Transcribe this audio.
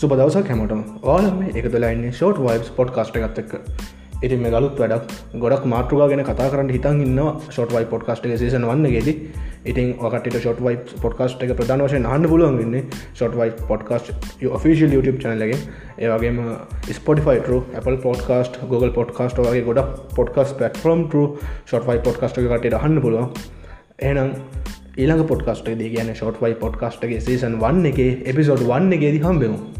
සුප දවසක් හැමටම. ඕලම එක තුලාන්නේ short vibe පොට් කාස්ට ගත්තක්ක ඉතින් මේ ගලුත් වැඩක් ගොඩක් මාතෘගා ගෙන කතා කරන්න හිතන් ඉන්න ෂොට් වයි පොඩ්කාස්ට එක සේසන වන්න ගෙද ඉතින් ඔකට ෂොට් වයි පොඩ්කාස්ට එක ප්‍රධාන වශයෙන් අන්න පුලුවන් වෙන්නේ ෂොට් වයි පොඩ්කාස්ට ෆිසිල් YouTube චනලගේ ඒවගේම ස්පොටිෆයිට Apple පොඩ්කාස්ට Google පොඩ්කාස්ට වගේ ගොඩ podcast platform short why podcast කට අහන්න පුළුවන්. එනම් ඊළඟ පොඩ්කාස්ට දී කියන ෂොට් වයි පොඩ්කාස්ටගේ සේසන් වන්න එක එපිසෝඩ් වන්න ගෙද හම්බෙමු.